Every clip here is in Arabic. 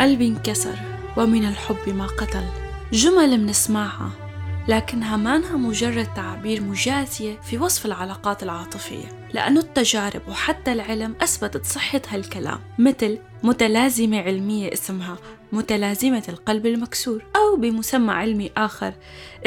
قلبي انكسر ومن الحب ما قتل. جمل منسمعها لكنها مانها مجرد تعابير مجازية في وصف العلاقات العاطفية. لأنه التجارب وحتى العلم أثبتت صحة هالكلام مثل متلازمة علمية اسمها متلازمة القلب المكسور أو بمسمى علمي آخر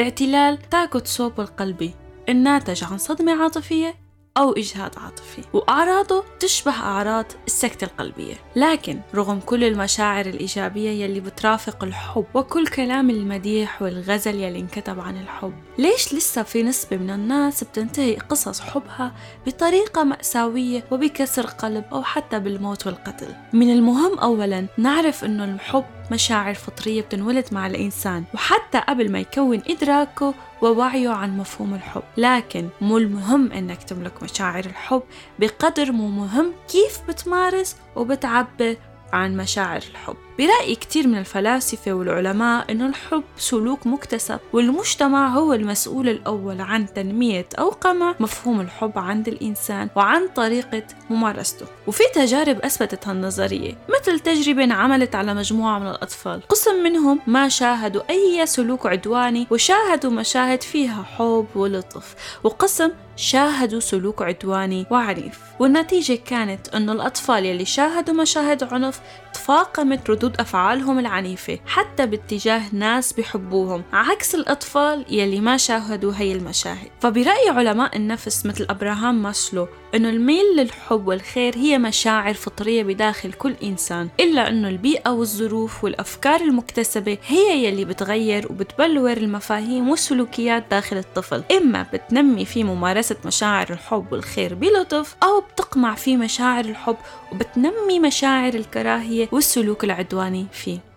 اعتلال تاكوتسوب القلبي الناتج عن صدمة عاطفية أو إجهاد عاطفي. وأعراضه تشبه أعراض السكتة القلبية. لكن رغم كل المشاعر الإيجابية يلي بترافق الحب وكل كلام المديح والغزل يلي انكتب عن الحب ليش لسه في نسبة من الناس بتنتهي قصص حبها بطريقة مأساوية وبكسر قلب أو حتى بالموت والقتل؟ من المهم أولا نعرف أنه الحب مشاعر فطرية بتنولد مع الإنسان وحتى قبل ما يكون إدراكه ووعيه عن مفهوم الحب. لكن مو المهم إنك تملك مشاعر الحب بقدر مو مهم كيف بتمارس وبتعبر عن مشاعر الحب. برأي كتير من الفلاسفة والعلماء أنه الحب سلوك مكتسب والمجتمع هو المسؤول الأول عن تنمية أو قمع مفهوم الحب عند الإنسان وعن طريقة ممارسته. وفي تجارب أثبتت هالنظرية مثل تجربة انعملت على مجموعة من الأطفال. قسم منهم ما شاهدوا أي سلوك عدواني وشاهدوا مشاهد فيها حب ولطف. وقسم شاهدوا سلوك عدواني وعنيف. والنتيجة كانت أنه الأطفال يلي شاهدوا مشاهد عنف تفاقمت ردود أفعالهم العنيفة حتى باتجاه ناس بحبوهم عكس الأطفال يلي ما شاهدوا هي المشاهد. فبرأي علماء النفس مثل أبراهام ماسلو أنه الميل للحب والخير هي مشاعر فطرية بداخل كل إنسان إلا أنه البيئة والظروف والأفكار المكتسبة هي يلي بتغير وبتبلور المفاهيم والسلوكيات داخل الطفل. إما بتنمي في ممارسة مشاعر الحب والخير بلطف أو بتقمع في مشاعر الحب وبتنمي مشاعر الكراهية والسلوك العدواني فيه.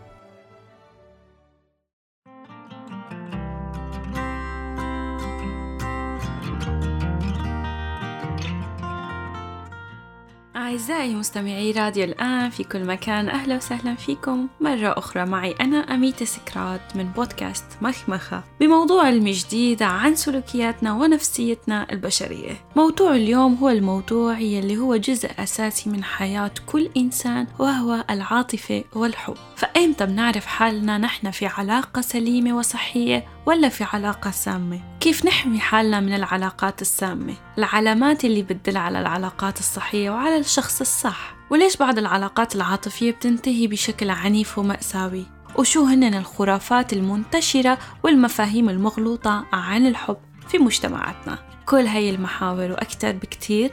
أعزائي مستمعي راديو الآن في كل مكان أهلا وسهلا فيكم. مرة أخرى معي أنا أميتة سكرات من بودكاست مخمخة بموضوع علمي جديد عن سلوكياتنا ونفسيتنا البشرية. موضوع اليوم هو الموضوع يلي هو جزء أساسي من حياة كل إنسان وهو العاطفة والحب. فإمتى بنعرف حالنا نحن في علاقة سليمة وصحية ولا في علاقة سامة؟ كيف نحمي حالنا من العلاقات السامة؟ العلامات اللي بتدل على العلاقات الصحية وعلى الشخص الصح. وليش بعض العلاقات العاطفية بتنتهي بشكل عنيف ومأساوي؟ وشو هن الخرافات المنتشرة والمفاهيم المغلوطة عن الحب في مجتمعاتنا؟ كل هاي المحاور وأكثر بكتير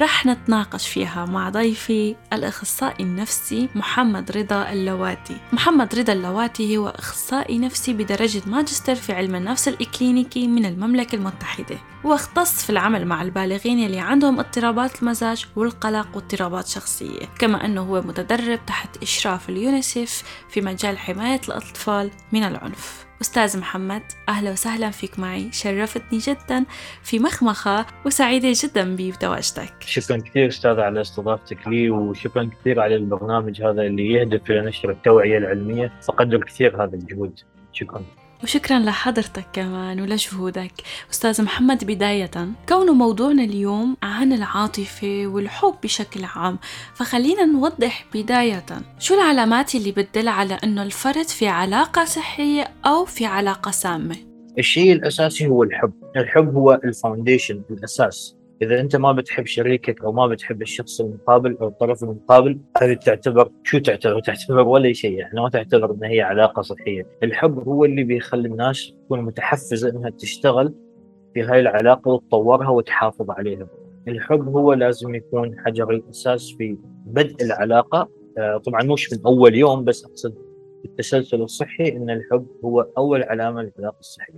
رح نتناقش فيها مع ضيفي الأخصائي النفسي محمد رضا اللواتي. محمد رضا اللواتي هو أخصائي نفسي بدرجة ماجستير في علم النفس الإكلينيكي من المملكة المتحدة واختص في العمل مع البالغين يلي عندهم اضطرابات المزاج والقلق واضطرابات شخصية. كما أنه هو متدرب تحت إشراف اليونيسيف في مجال حماية الأطفال من العنف. أستاذ محمد أهلا وسهلا فيك معي. شرفتني جدا في مخمخة وسعيدة جدا بتواجدك شكرا كثير أستاذ على استضافتك لي وشكرا كثير على البرنامج هذا اللي يهدف إلى نشر التوعية العلمية. فقدر كثير هذا الجهود. شكرا. وشكرا لحضرتك كمان ولجهودك. أستاذ محمد بداية. كونه موضوعنا اليوم عن العاطفة والحب بشكل عام فخلينا نوضح بداية. شو العلامات اللي بتدل على أنه الفرد في علاقة صحية أو في علاقة سامة؟ الشيء الأساسي هو الحب. الحب هو الفاونديشن الأساس. إذا أنت ما بتحب شريكك أو ما بتحب الشخص المقابل أو الطرف المقابل هذه تعتبر شو تعتبر؟ تعتبر ولا شيء يعني ما تعتبر إنها هي علاقة صحية، الحب هو اللي بيخلي الناس تكون متحفزة إنها تشتغل في هاي العلاقة وتطورها وتحافظ عليها. الحب هو لازم يكون حجر الأساس في بدء العلاقة آه، طبعا مش من أول يوم بس أقصد التسلسل الصحي إن الحب هو أول علامة للعلاقة الصحية.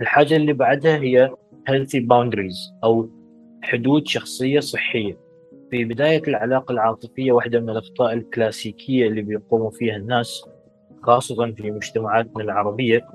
الحاجة اللي بعدها هي healthy boundaries أو حدود شخصية صحية. في بداية العلاقة العاطفية واحدة من الأخطاء الكلاسيكية اللي بيقوموا فيها الناس خاصة في مجتمعاتنا العربية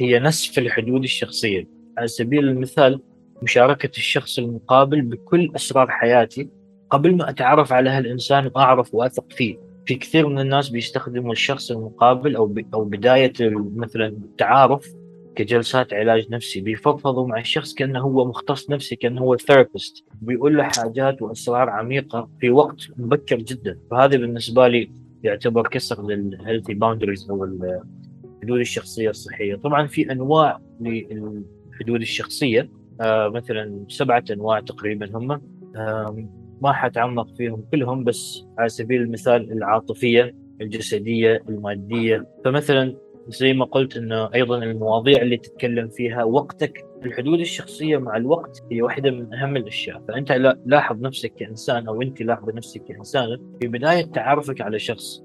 هي نسف الحدود الشخصية. على سبيل المثال مشاركة الشخص المقابل بكل أسرار حياتي قبل ما أتعرف على هالإنسان وأعرف وأثق فيه. في كثير من الناس بيستخدموا الشخص المقابل أو أو بداية مثلا التعارف كجلسات علاج نفسي بيفضفضوا مع الشخص كأنه هو مختص نفسي كأنه هو therapist بيقول له حاجات وأسرار عميقة في وقت مبكر جدا. فهذه بالنسبة لي يعتبر كسر لل healthy boundaries أو الحدود الشخصية الصحية. طبعا في أنواع للحدود الشخصية. آه مثلا سبعة أنواع تقريبا هم. آه ما حتعمق فيهم كلهم بس على سبيل المثال العاطفية الجسدية المادية. فمثلا زي ما قلت إنه أيضا المواضيع اللي تتكلم فيها وقتك الحدود الشخصية مع الوقت هي واحدة من أهم الأشياء. فأنت لاحظ نفسك كإنسان أو أنت لاحظ نفسك كإنسان في بداية تعرفك على شخص.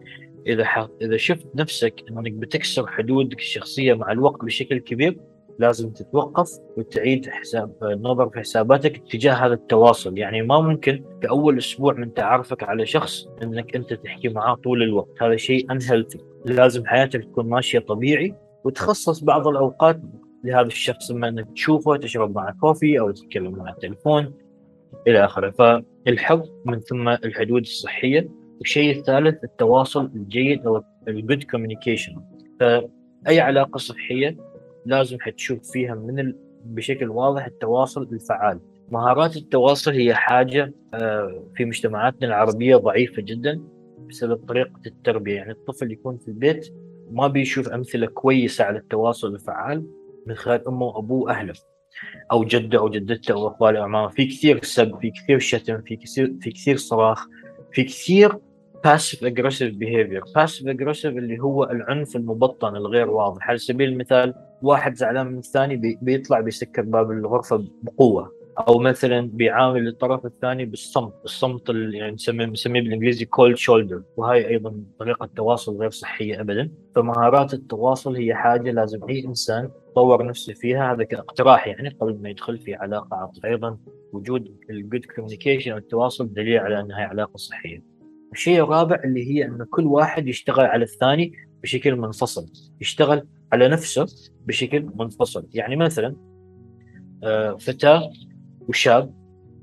إذا إذا شفت نفسك إنك بتكسر حدودك الشخصية مع الوقت بشكل كبير لازم تتوقف وتعيد حساب النظر في حساباتك تجاه هذا التواصل. يعني ما ممكن في أول أسبوع من تعرفك على شخص إنك أنت تحكي معاه طول الوقت. هذا شيء unhealthy لازم حياتك تكون ماشية طبيعي وتخصص بعض الأوقات لهذا الشخص إما إنك تشوفه تشرب معه coffee أو تتكلم معه التليفون إلى آخره. فالحب من ثم الحدود الصحية. والشيء الثالث التواصل الجيد أو ال good communication فأي علاقة صحية لازم حتشوف فيها من ال... بشكل واضح التواصل الفعال. مهارات التواصل هي حاجة آه، في مجتمعاتنا العربية ضعيفة جدا بسبب طريقة التربية. يعني الطفل يكون في البيت ما بيشوف أمثلة كويسة على التواصل الفعال من خلال أمه وأبوه وأهله أو جده أو جدته أو أخواله وأعمامه في كثير سب في كثير شتم في كثير في كثير صراخ في كثير passive aggressive behavior passive aggressive اللي هو العنف المبطن الغير واضح. على سبيل المثال واحد زعلان من الثاني بيطلع بيسكر باب الغرفة بقوة. أو مثلا بيعامل الطرف الثاني بالصمت. الصمت اللي يعني نسميه نسميه بالإنجليزي cold shoulder وهي أيضا طريقة تواصل غير صحية ابدا. فمهارات التواصل هي حاجة لازم أي إنسان يطور نفسه فيها. هذا كاقتراح يعني قبل ما يدخل في علاقة عاطفية. أيضا وجود ال good communication التواصل دليل على أنها علاقة صحية. الشيء الرابع اللي هي أن كل واحد يشتغل على الثاني بشكل منفصل. يشتغل على نفسه بشكل منفصل. يعني مثلا آه، فتاة وشاب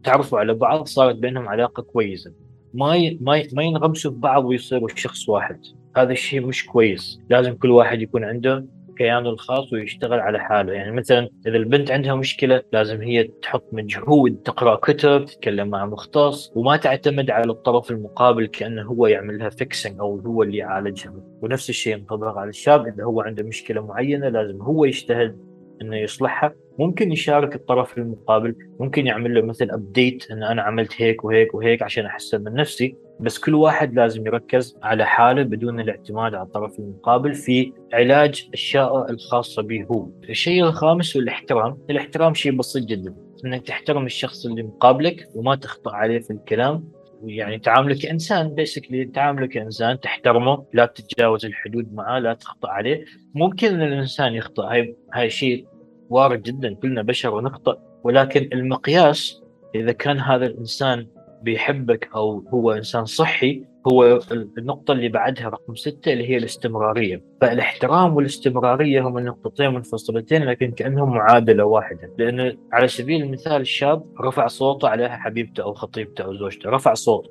تعرفوا على بعض صارت بينهم علاقة كويسة. ما ما ما ينغمسوا في بعض ويصيروا شخص واحد. هذا الشيء مش كويس. لازم كل واحد يكون عنده كيانه الخاص ويشتغل على حاله. يعني مثلا إذا البنت عندها مشكلة لازم هي تحط مجهود تقرأ كتب تتكلم مع مختص وما تعتمد على الطرف المقابل كأنه هو يعمل لها fixing أو هو اللي يعالجها. ونفس الشيء ينطبق على الشاب إذا هو عنده مشكلة معينة لازم هو يجتهد إنه يصلحها. ممكن يشارك الطرف المقابل ممكن يعمل له مثل ابديت إن أنا عملت هيك وهيك وهيك عشان أحسن من نفسي. بس كل واحد لازم يركز على حاله بدون الاعتماد على الطرف المقابل في علاج الاشياء الخاصة به هو. الشيء الخامس هو الاحترام، الاحترام شيء بسيط جدا، إنك تحترم الشخص اللي مقابلك وما تخطأ عليه في الكلام. يعني تعامله كانسان بيسكلي تعامله كانسان تحترمه لا تتجاوز الحدود معاه لا تخطأ عليه. ممكن إن الإنسان يخطأ هاي هاي شيء وارد جدا كلنا بشر ونخطئ ولكن المقياس إذا كان هذا الإنسان بيحبك أو هو إنسان صحي هو النقطة اللي بعدها رقم ستة اللي هي الاستمرارية. فالاحترام والاستمرارية هم النقطتين منفصلتين لكن كأنهم معادلة واحدة. لأن على سبيل المثال الشاب رفع صوته عليها حبيبته أو خطيبته أو زوجته رفع صوته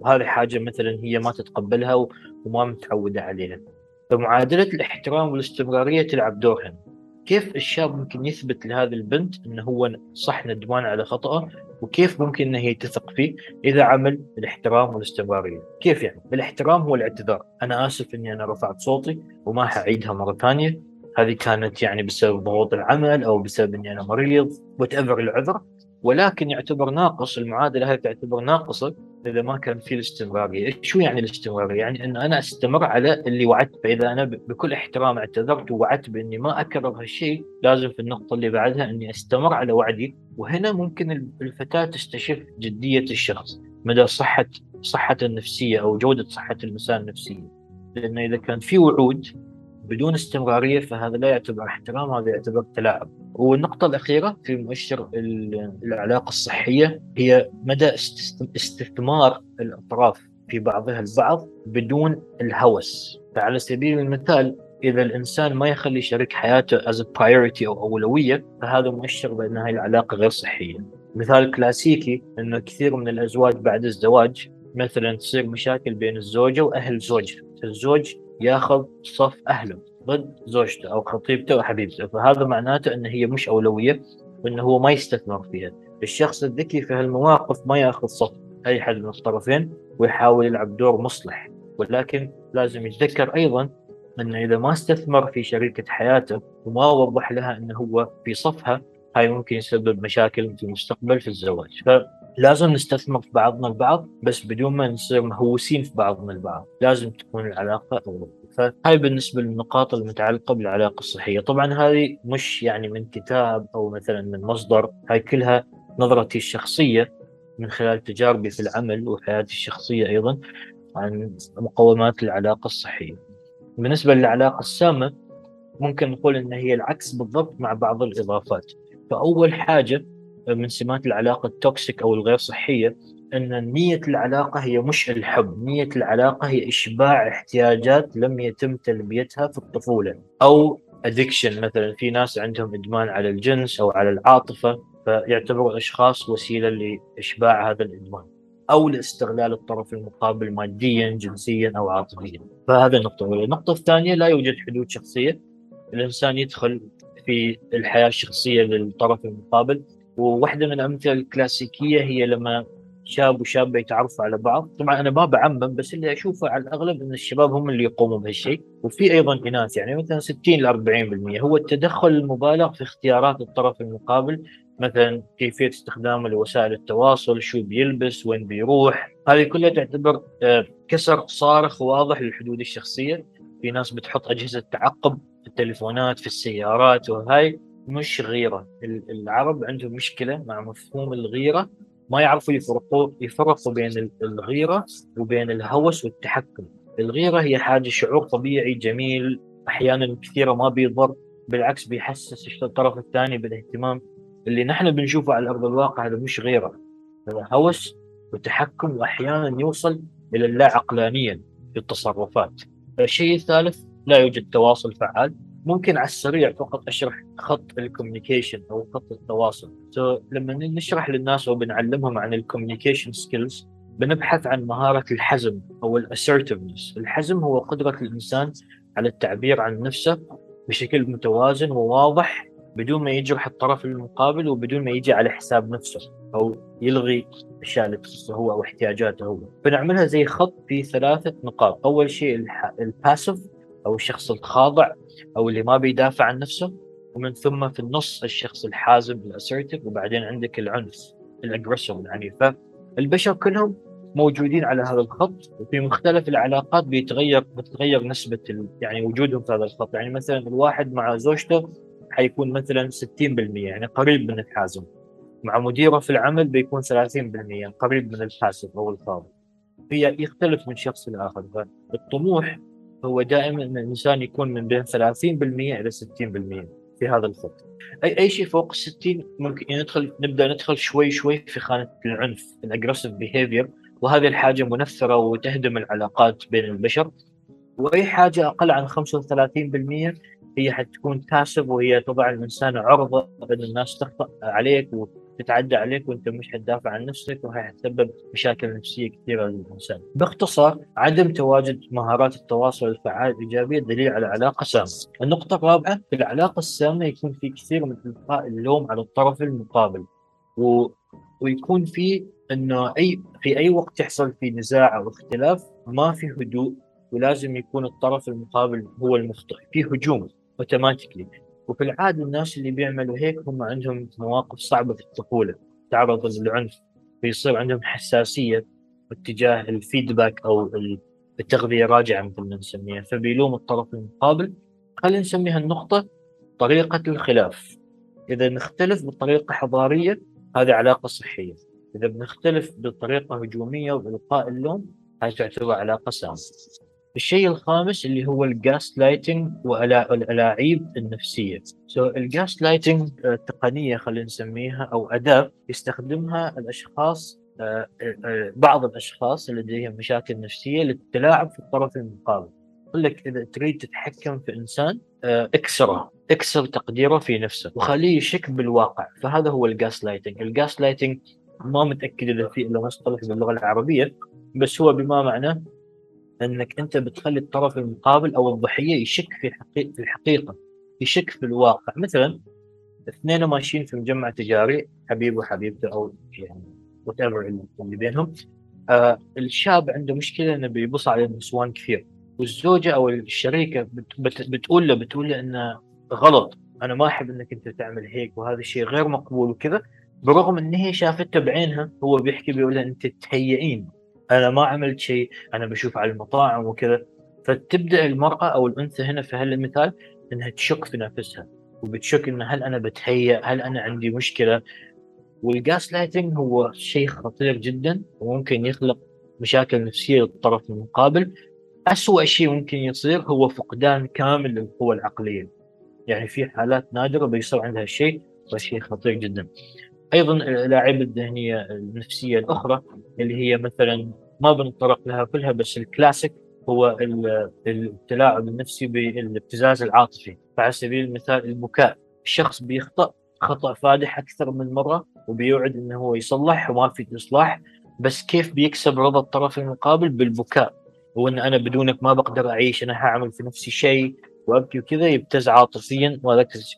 وهذه حاجة مثلا هي ما تتقبلها وما متعودة عليها. فمعادلة الاحترام والاستمرارية تلعب دور هنا كيف الشاب ممكن يثبت لهذه البنت إنه هو صح ندمان على خطأه؟ وكيف ممكن إنها هي تثق فيه إذا عمل الاحترام والاستمرارية، كيف يعني؟ الاحترام هو الاعتذار، أنا آسف إني أنا رفعت صوتي وما حعيدها مرة ثانية، هذه كانت يعني بسبب ضغوط العمل أو بسبب إني أنا مريض، وات ايفر العذر، ولكن يعتبر ناقص المعادلة هذه تعتبر ناقصة إذا ما كان في الاستمرارية، شو يعني الاستمرارية؟ يعني ان أنا أستمر على اللي وعدت فاذا أنا بكل احترام اعتذرت ووعدت بإني ما أكرر هالشيء، لازم في النقطة اللي بعدها إني أستمر على وعدي، وهنا ممكن الفتاة تستشف جدية الشخص، مدى صحه صحته النفسية أو جودة صحة المسار النفسية. لأنه إذا كان في وعود بدون استمرارية فهذا لا يعتبر احترام هذا يعتبر تلاعب. والنقطة الأخيرة في مؤشر العلاقة الصحية هي مدى استثمار الأطراف في بعضها البعض بدون الهوس. فعلى سبيل المثال إذا الإنسان ما يخلي شريك حياته as a priority أو أولوية فهذا مؤشر بأن هذه العلاقة غير صحية. مثال كلاسيكي أنه كثير من الأزواج بعد الزواج مثلا تصير مشاكل بين الزوجة وأهل زوجها. الزوج ياخذ صف أهله ضد زوجته أو خطيبته أو حبيبته فهذا معناته ان هي مش أولوية وأنه هو ما يستثمر فيها. الشخص الذكي في هالمواقف ما ياخذ صف أي حد من الطرفين ويحاول يلعب دور مصلح. ولكن لازم يتذكر أيضا انه إذا ما استثمر في شريكة حياته وما وضح لها أنه هو في صفها هاي ممكن يسبب مشاكل في المستقبل في الزواج. فلازم نستثمر في بعضنا البعض بس بدون ما نصير مهووسين في بعضنا البعض. لازم تكون العلاقة أولى فهاي بالنسبة للنقاط المتعلقة بالعلاقة الصحية. طبعا هذه مش يعني من كتاب أو مثلا من مصدر. هاي كلها نظرتي الشخصية من خلال تجاربي في العمل وحياتي الشخصية أيضا عن مقومات العلاقة الصحية. بالنسبة للعلاقة السامة ممكن نقول إن هي العكس بالضبط مع بعض الإضافات. فأول حاجة من سمات العلاقة ال toxic أو الغير صحية أن نية العلاقة هي مش الحب، نية العلاقة هي إشباع احتياجات لم يتم تلبيتها في الطفولة. أو addiction مثلا في ناس عندهم إدمان على الجنس أو على العاطفة فيعتبروا الاشخاص وسيلة لإشباع هذا الإدمان. أو لاستغلال الطرف المقابل ماديا جنسيا أو عاطفيا. فهذا النقطه الاولى، النقطه الثانية لا يوجد حدود شخصية. الإنسان يدخل في الحياة الشخصية للطرف المقابل. وواحده من الامثله الكلاسيكية هي لما شاب وشابة يتعرفوا على بعض. طبعا أنا ما بعمم بس اللي أشوفه على الأغلب إن الشباب هم اللي يقوموا بهالشيء. وفي أيضا إناث يعني مثلا 60 ل 40% هو التدخل المبالغ في اختيارات الطرف المقابل. مثلا كيفية استخدامه لوسائل التواصل شو بيلبس وين بيروح. هذه كلها تعتبر آه، كسر صارخ واضح للحدود الشخصية. في ناس بتحط أجهزة تعقب في التليفونات في السيارات وهاي. مش غيرة. العرب عندهم مشكلة مع مفهوم الغيرة. ما يعرفوا يفرقوا يفرقوا بين الغيرة وبين الهوس والتحكم. الغيرة هي حاجة شعور طبيعي جميل. أحيانا كثيرة ما بيضر بالعكس بيحسس الطرف الثاني بالاهتمام. اللي نحن بنشوفه على أرض الواقع هذا مش غيرة هذا هوس وتحكم وأحيانا يوصل إلى اللا عقلانية في التصرفات. الشيء الثالث لا يوجد تواصل فعال. ممكن على السريع فقط أشرح خط ال communication أو خط التواصل. So, لما نشرح للناس أو بنعلمهم عن ال communication skills بنبحث عن مهارة الحزم أو ال assertiveness الحزم هو قدرة الإنسان على التعبير عن نفسه بشكل متوازن وواضح بدون ما يجرح الطرف المقابل وبدون ما يجي على حساب نفسه أو يلغي الاشياء اللي هو أو احتياجاته هو. بنعملها زي خط في ثلاثة نقاط. أول شيء الباسف أو الشخص الخاضع أو اللي ما بيدافع عن نفسه. ومن ثم في النص الشخص الحازم الأسرتيف وبعدين عندك العنف الأجريسور العنيف فالبشر كلهم موجودين على هذا الخط وفي مختلف العلاقات بيتغير بتتغير نسبة يعني وجودهم في هذا الخط. يعني مثلا الواحد مع زوجته حيكون مثلا 60% يعني قريب من الحازم مع مديره في العمل بيكون 30% قريب من الحازم أو الخاضع هي يختلف من شخص لآخر. فالطموح هو دائما إن الإنسان يكون من بين 30% إلى 60% في هذا الخط. أي أي شيء فوق ال 60 ممكن ندخل نبدأ ندخل شوي شوي في خانة العنف ال aggressive behavior وهذه الحاجة منثره وتهدم العلاقات بين البشر. وأي حاجة أقل عن 35% هي حتكون كاسب وهي تضع الإنسان عرضة ان الناس تخطأ عليك تتعدى عليك وانت مش حتدافع عن نفسك وهي حتسبب مشاكل نفسية كثيرة للإنسان. باختصار عدم تواجد مهارات التواصل الفعال الايجابيه دليل على علاقة سامة. النقطة الرابعة في العلاقة السامة يكون في كثير من إلقاء اللوم على الطرف المقابل و... ويكون في إنه أي في أي وقت يحصل في نزاع أو اختلاف ما في هدوء ولازم يكون الطرف المقابل هو المخطئ في هجوم اوتوماتيكلي وفي العادة الناس اللي بيعملوا هيك هم عندهم مواقف صعبة في الطفولة. تعرضوا للعنف فيصير عندهم حساسية اتجاه الفيدباك أو التغذية الراجعه مثل ما نسميها. فبيلوم الطرف المقابل. خلينا نسميها النقطة طريقة الخلاف. إذا نختلف بطريقة حضارية هذه علاقة صحية. إذا بنختلف بطريقة هجومية وبإلقاء اللوم هذه تعتبر علاقة سامة. الشيء الخامس اللي هو ال gaslighting والالاعيب النفسية. so ال gaslighting تقنية خلينا نسميها أو أداة يستخدمها الأشخاص آه، آه، بعض الأشخاص اللي لديهم مشاكل نفسية للتلاعب في الطرف المقابل. يقول لك إذا تريد تتحكم في إنسان آه، اكسره، اكسر تقديره في نفسه وخليه يشك بالواقع، فهذا هو ال gaslighting، ال gaslighting ما متأكد إذا في إلا مصطلح باللغة العربية بس هو بما معناه أنك أنت بتخلي الطرف المقابل أو الضحية يشك في في الحقيقة يشك في الواقع. مثلا اثنين ماشيين في مجمع تجاري حبيب وحبيبته أو يعني what اللي بينهم آه الشاب عنده مشكلة إنه بيبص على النسوان كثير. والزوجة أو الشريكة بت بت بتقول له بتقول له إنه غلط أنا ما أحب إنك أنت تعمل هيك وهذا الشيء غير مقبول وكذا برغم إن هي شافته بعينها هو بيحكي بيقول أنت تهيئين. أنا ما عملت شيء أنا بشوف على المطاعم وكذا. فتبدأ المرأة أو الأنثى هنا في هالمثال إنها تشك في نفسها وبتشك ان هل أنا بتهيأ؟ هل أنا عندي مشكلة؟ وال gaslighting هو شيء خطير جدا وممكن يخلق مشاكل نفسية للطرف المقابل. أسوأ شيء ممكن يصير هو فقدان كامل للقوة العقلية. يعني في حالات نادرة بيصير عندها الشيء وشيء خطير جدا. أيضا الألاعيب الذهنية النفسية الأخرى اللي هي مثلا ما بنتطرق لها كلها بس الكلاسيك هو التلاعب النفسي بالابتزاز العاطفي. فعلى سبيل المثال البكاء الشخص بيخطأ خطأ فادح أكثر من مرة وبيوعد أنه هو يصلح وما في إصلاح بس كيف بيكسب رضا الطرف المقابل؟ بالبكاء. وأن أنا بدونك ما بقدر أعيش أنا هعمل في نفسي شيء وأبكي وكذا يبتز عاطفيا.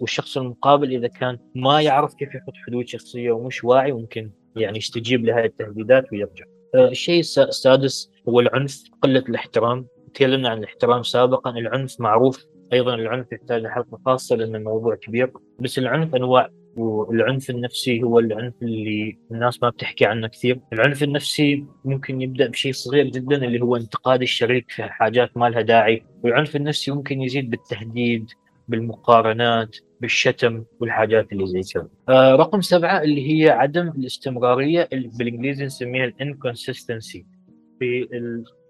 والشخص المقابل إذا كان ما يعرف كيف يحط حدود شخصية ومش واعي ممكن يعني يستجيب لهذه التهديدات ويرجع. آه، الشيء السادس هو العنف قلة الاحترام. تكلمنا عن الاحترام سابقا. العنف معروف أيضا العنف يحتاج حلقة خاصة لأن الموضوع كبير. بس العنف أنواع والعنف النفسي هو العنف اللي الناس ما بتحكي عنه كثير. العنف النفسي ممكن يبدأ بشيء صغير جدا اللي هو انتقاد الشريك في حاجات ما لها داعي. والعنف النفسي ممكن يزيد بالتهديد بالمقارنات بالشتم والحاجات اللي زي كذا. آه رقم سبعة اللي هي عدم الاستمرارية اللي بالإنجليزي نسميها الانكونسستنسي في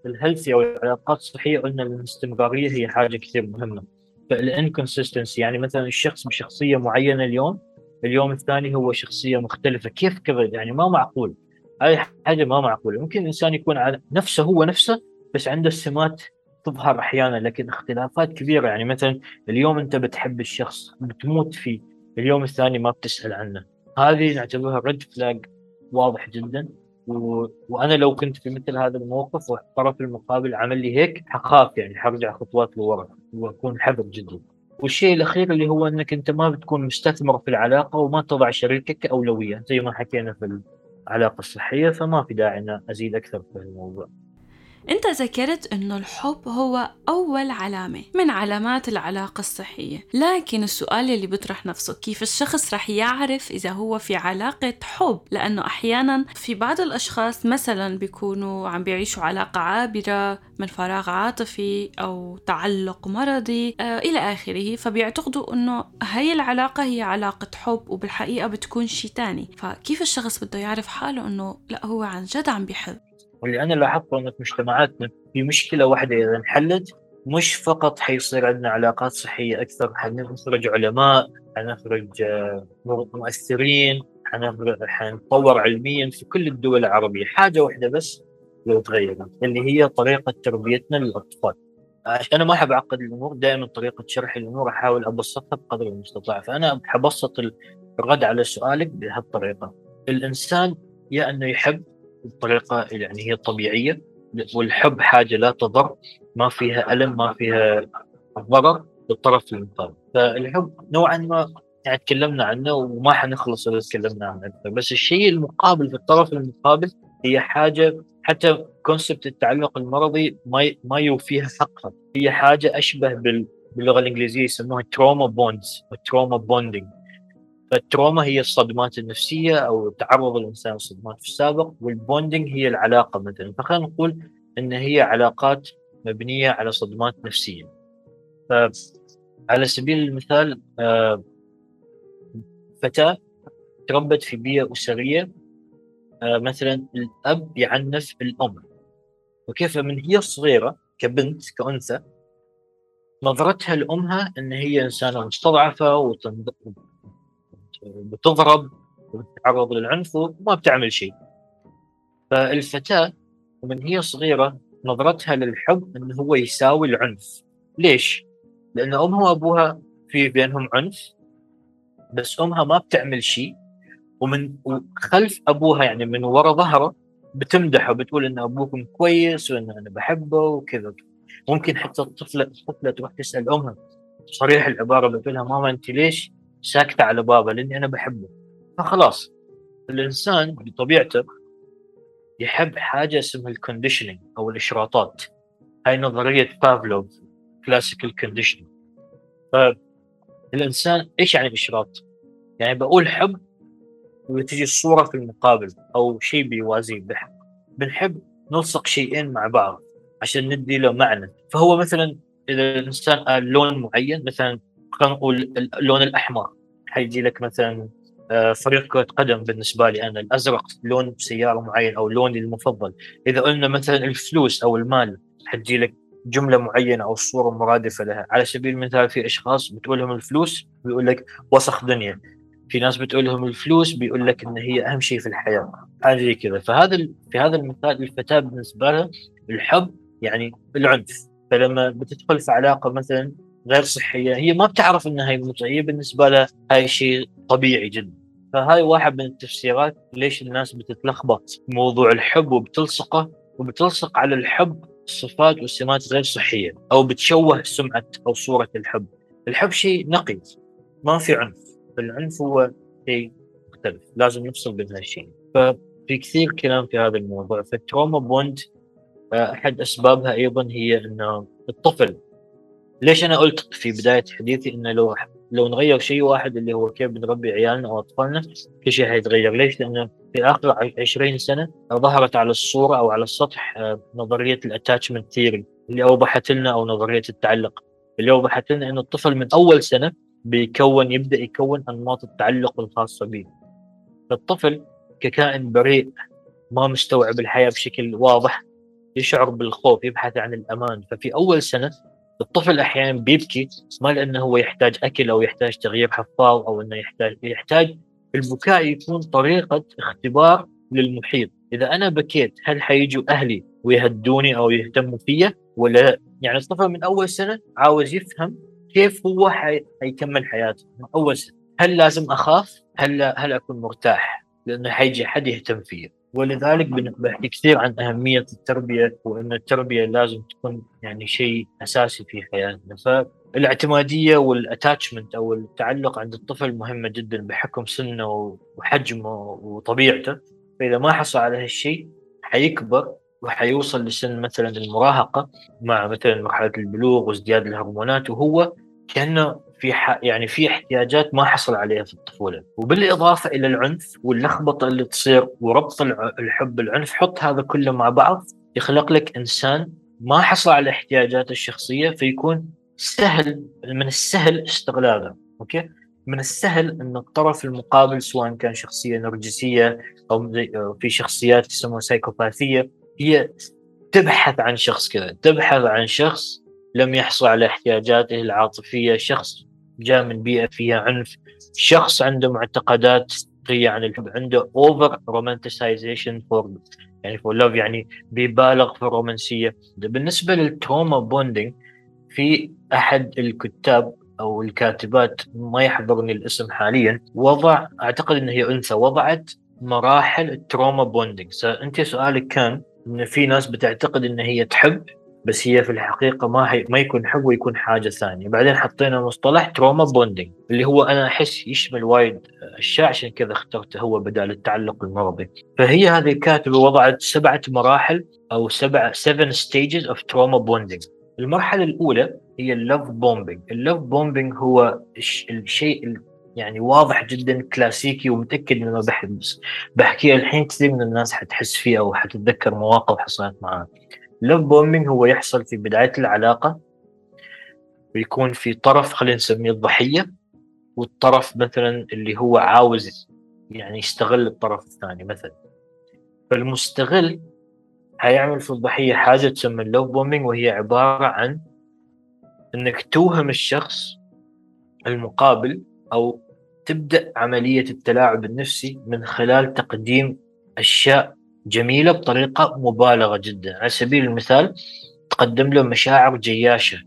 ال healthy أو العلاقات الصحية قلنا الاستمرارية هي حاجة كثير مهمة. فال inconsistency يعني مثلا الشخص بشخصية معينة اليوم اليوم الثاني هو شخصية مختلفة. كيف كذا؟ يعني ما معقول. هاي حاجة ما معقولة. ممكن الإنسان يكون على نفسه هو نفسه بس عنده السمات تظهر أحيانا لكن اختلافات كبيرة. يعني مثلا اليوم أنت بتحب الشخص بتموت فيه اليوم الثاني ما بتسأل عنه. هذه نعتبرها red flag واضح جدا. و... وأنا لو كنت في مثل هذا الموقف والطرف المقابل عمل لي هيك حخاف يعني حرجع خطوات لورا وأكون حذر جدا. والشيء الأخير اللي هو إنك أنت ما بتكون مستثمر في العلاقة وما تضع شريكك كاولويه زي ما حكينا في العلاقة الصحية فما في داعي ان أزيد أكثر في الموضوع. انت ذكرت انه الحب هو اول علامة من علامات العلاقة الصحية. لكن السؤال اللي بيطرح نفسه كيف الشخص رح يعرف إذا هو في علاقة حب؟ لأنه أحيانا في بعض الأشخاص مثلا بيكونوا عم بيعيشوا علاقة عابرة من فراغ عاطفي أو تعلق مرضي آه إلى آخره. فبيعتقدوا إنه هاي العلاقة هي علاقة حب وبالحقيقة بتكون شيء تاني. فكيف الشخص بده يعرف حاله إنه لا هو عن جد عم بيحب؟ واللي أنا لاحظته انه في مجتمعاتنا في مشكلة واحدة إذا انحلت مش فقط حيصير عندنا علاقات صحية أكثر حنخرج علماء حنخرج آه، مؤثرين حنتطور علميا في كل الدول العربية. حاجة واحدة بس لو تغيرت اللي هي طريقة تربيتنا للأطفال. أنا ما أحب أعقد الأمور دائما طريقة شرح الأمور أحاول أبسطها بقدر المستطاع. فأنا حبسط الرد على سؤالك بهالطريقة. الإنسان يا أنه يحب بطريقة يعني هي طبيعية والحب حاجة لا تضر ما فيها ألم ما فيها ضرر للطرف المقابل فالحب نوعا ما يعني تكلمنا عنه وما حنخلص إذا تكلمنا عنه بس الشيء المقابل في الطرف المقابل هي حاجة حتى concept التعلق المرضي ما ما يوفيها حقها. هي حاجة أشبه بال باللغة الإنجليزية يسموها trauma bonds trauma bonding فال trauma هي الصدمات النفسية أو تعرض الإنسان للصدمات في السابق وال bonding هي العلاقة مثلا. فخلينا نقول إن هي علاقات مبنية على صدمات نفسية. فعلى سبيل المثال آه، فتاة تربت في بيئة أسرية آه، مثلا الأب يعنف الأم. وكيف؟ من هي صغيرة كبنت كأنثى نظرتها لأمها إن هي إنسانة مستضعفة بتضرب وبتتعرض للعنف وما بتعمل شيء. فالفتاة ومن هي صغيرة نظرتها للحب انه هو يساوي العنف. ليش؟ لأن أمها وأبوها في بينهم عنف بس أمها ما بتعمل شيء. ومن خلف أبوها يعني من وراء ظهره بتمدحه بتقول إن أبوكم كويس وإن أنا بحبه وكذا. ممكن حتى الطفلة الطفلة تروح تسأل أمها. صريح العبارة بتقول لها ماما أنت ليش ساكتة على بابا لأني أنا بحبه. فخلاص الإنسان بطبيعته يحب حاجة اسمها الكونديشننج أو الإشراطات. هاي نظرية بافلوف classical conditioning فالانسان إيش يعني الاشراط؟ يعني بقول حب وتجي الصورة في المقابل أو شيء بيوازيه بنحب نلصق شيئين مع بعض عشان ندي له معنى. فهو مثلا إذا الإنسان قال لون معين مثلا نقول اللون الأحمر. حيجي لك مثلا آه، فريق كرة قدم بالنسبة لي أنا الأزرق لون سيارة معين أو لوني المفضل. إذا قلنا مثلا الفلوس أو المال حتجي لك جملة معينة أو صورة مرادفة لها. على سبيل المثال في أشخاص بتقول لهم الفلوس بيقول لك وسخ دنيا. في ناس بتقول لهم الفلوس بيقول لك إن هي أهم شيء في الحياة. حاجة زي كذا. فهذا في هذا المثال الفتاة بالنسبة لها الحب يعني العنف. فلما بتدخل في علاقة مثلا غير صحية. هي ما بتعرف انها هي هي بالنسبة لها هاي شيء طبيعي جدا. فهاي واحد من التفسيرات ليش الناس بتتلخبط موضوع الحب وبتلصقه وبتلصق على الحب صفات وسمات غير صحية أو بتشوه سمعة أو صورة الحب. الحب شيء نقي ما في عنف. العنف هو شيء مختلف لازم نفصل بين هالشيء ففي كثير كلام في هذا الموضوع. فال trauma bond آه، أحد أسبابها أيضا هي إنه الطفل ليش أنا قلت في بداية حديثي إنه لو لو نغير شيء واحد اللي هو كيف بنربي عيالنا أو اطفالنا كل شيء حيتغير. ليش؟ لأنه في آخر 20 سنة ظهرت على الصورة أو على السطح آه، نظرية ال attachment theory اللي أوضحت لنا أو نظرية التعلق. اللي أوضحت لنا إنه الطفل من أول سنة بيكون يبدأ يكون أنماط التعلق الخاصة به الطفل ككائن بريء ما مستوعب الحياة بشكل واضح يشعر بالخوف يبحث عن الأمان. ففي أول سنة الطفل أحيانا بيبكي ما لأنه هو يحتاج أكل أو يحتاج تغيير حفاظ أو إنه يحتاج يحتاج البكاء يكون طريقة اختبار للمحيط. إذا أنا بكيت هل حيجوا أهلي ويهدوني أو يهتموا فيا ولا؟ يعني الطفل من أول سنة عاوز يفهم كيف هو حيكمل حياته من أول سنة. هل لازم أخاف؟ هل هل أكون مرتاح؟ لأنه حيجي حد يهتم فيه ولذلك بحكي كثير عن أهمية التربية وأن التربية لازم تكون يعني شيء أساسي في حياتنا. فالاعتمادية والاتاتشمنت أو التعلق عند الطفل مهمة جدا بحكم سنه وحجمه وطبيعته. فإذا ما حصل على هالشيء حيكبر وحيوصل لسن مثلا المراهقة مع مثلا مرحلة البلوغ وازدياد الهرمونات وهو كأنه في ح... يعني في احتياجات ما حصل عليها في الطفولة. وبالإضافة إلى العنف واللخبطة اللي تصير وربط الحب بالعنف حط هذا كله مع بعض يخلق لك إنسان ما حصل على احتياجاته الشخصية فيكون سهل من السهل استغلاله أوكي؟ من السهل إن الطرف المقابل سواء كان شخصية نرجسية أو في شخصيات يسموها سايكوباثية هي تبحث عن شخص كذا تبحث عن شخص لم يحصل على احتياجاته العاطفية. شخص جاء من بيئة فيها عنف. شخص عنده معتقدات عن الحب عنده over romanticization for يعني for love يعني بيبالغ في الرومانسية. بالنسبة لل trauma bonding في أحد الكتاب أو الكاتبات ما يحضرني الاسم حاليا وضع أعتقد ان هي أنثى وضعت مراحل ال trauma bonding أنت سؤالك كان إن في ناس بتعتقد إن هي تحب بس هي في الحقيقة ما هي ما يكون حب ويكون حاجة ثانية. بعدين حطينا مصطلح trauma bonding اللي هو أنا أحس يشمل وايد أشياء عشان كذا اخترته هو بدال التعلق المرضي. فهي هذه الكاتبة وضعت سبعة مراحل أو سبع 7 stages of trauma bonding المرحلة الأولى هي ال love bombing ال love bombing هو الشيء يعني واضح جدا كلاسيكي ومتأكد إنه بحكيه الحين كثير من الناس حتحس فيه أو حتتذكر مواقف حصلت معاه love bombing هو يحصل في بداية العلاقة. ويكون في طرف خلينا نسميه الضحية والطرف مثلا اللي هو عاوز يعني يستغل الطرف الثاني مثلا. فالمستغل حيعمل في الضحية حاجة تسمى اللوف بومبينج وهي عبارة عن إنك توهم الشخص المقابل أو تبدأ عملية التلاعب النفسي من خلال تقديم أشياء جميلة بطريقة مبالغة جدا. على سبيل المثال تقدم له مشاعر جياشة.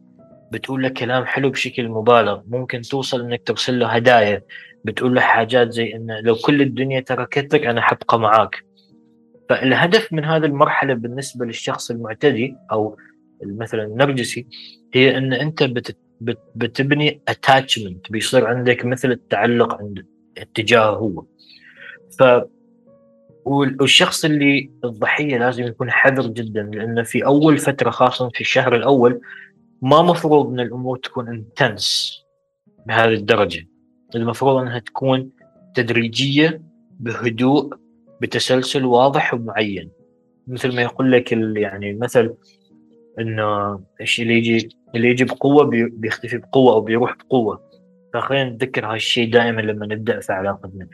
بتقول له كلام حلو بشكل مبالغ. ممكن توصل إنك ترسل له هدايا. بتقول له حاجات زي إنه لو كل الدنيا تركتك أنا حبقى معاك. فالهدف من هذه المرحلة بالنسبة للشخص المعتدي أو مثلا النرجسي هي إن أنت بت بتبني attachment بيصير عندك مثل التعلق عند اتجاهه هو. ف والشخص اللي الضحية لازم يكون حذر جدا لأنه في أول فترة خاصه في الشهر الأول ما مفروض إن الأمور تكون intense بهذه الدرجة. المفروض إنها تكون تدريجية بهدوء بتسلسل واضح ومعين. مثل ما يقول لك يعني المثل انه الشيء اللي يجي اللي يجي بقوة بيختفي بقوة أو بيروح بقوة. فخلينا نتذكر هالشيء دائما لما نبدأ في علاقتنا.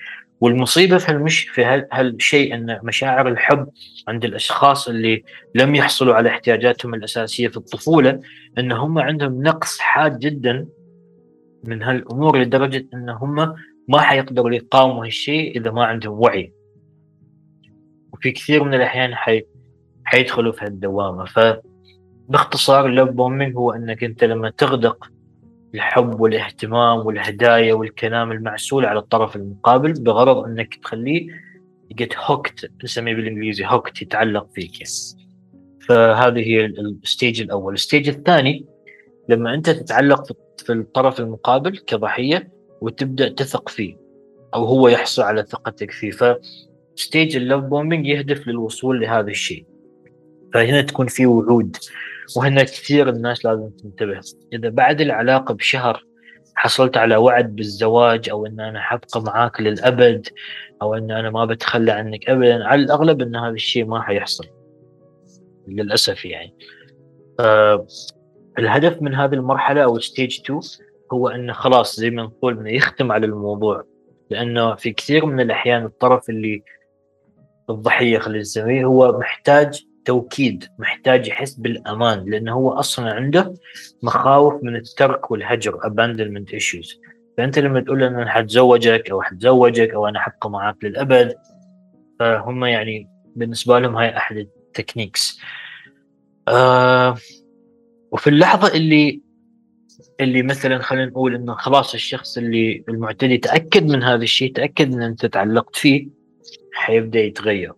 والمصيبة في هالمش في هالشيء إن مشاعر الحب عند الأشخاص اللي لم يحصلوا على احتياجاتهم الأساسية في الطفولة إن هم عندهم نقص حاد جدا من هالأمور لدرجة إن هم ما حيقدروا يقاوموا هالشيء إذا ما عندهم وعي. وفي كثير من الأحيان حي حيدخلوا في هالدوامة. ف باختصار bombing هو إنك أنت لما تغدق الحب والاهتمام والهدايا والكلام المعسول على الطرف المقابل بغرض إنك تخليه ي get hooked نسميه بالإنجليزي hooked يتعلق فيك يعني. فهذه هي ال stage الأول، ال stage الثاني لما أنت تتعلق في الطرف المقابل كضحية وتبدأ تثق فيه أو هو يحصل على ثقتك فيه. ف stage ال love bombing يهدف للوصول لهذا الشيء. فهنا تكون في وعود. وهنا كثير الناس لازم تنتبه. إذا بعد العلاقة بشهر حصلت على وعد بالزواج أو إن أنا حبقى معاك للأبد أو إن أنا ما بتخلى عنك ابدا على الأغلب إن هذا الشيء ما حيحصل. للأسف يعني. آه الهدف من هذه المرحلة أو ستيج 2 هو انه خلاص زي ما نقول إنه يختم على الموضوع. لأنه في كثير من الأحيان الطرف اللي الضحيه خلينا نسميه هو محتاج توكيد محتاج يحس بالأمان لأنه هو أصلا عنده مخاوف من الترك والهجر abandonment issues. فأنت لما تقول له أنا حتزوجك أو حتزوجك أو أنا حبقى معك للأبد فهم يعني بالنسبة لهم هاي أحد التكنيكس. آه وفي اللحظة اللي اللي مثلا خلينا نقول إنه خلاص الشخص اللي المعتدي تأكد من هذا الشيء تأكد إن أنت تعلقت فيه حيبدأ يتغير.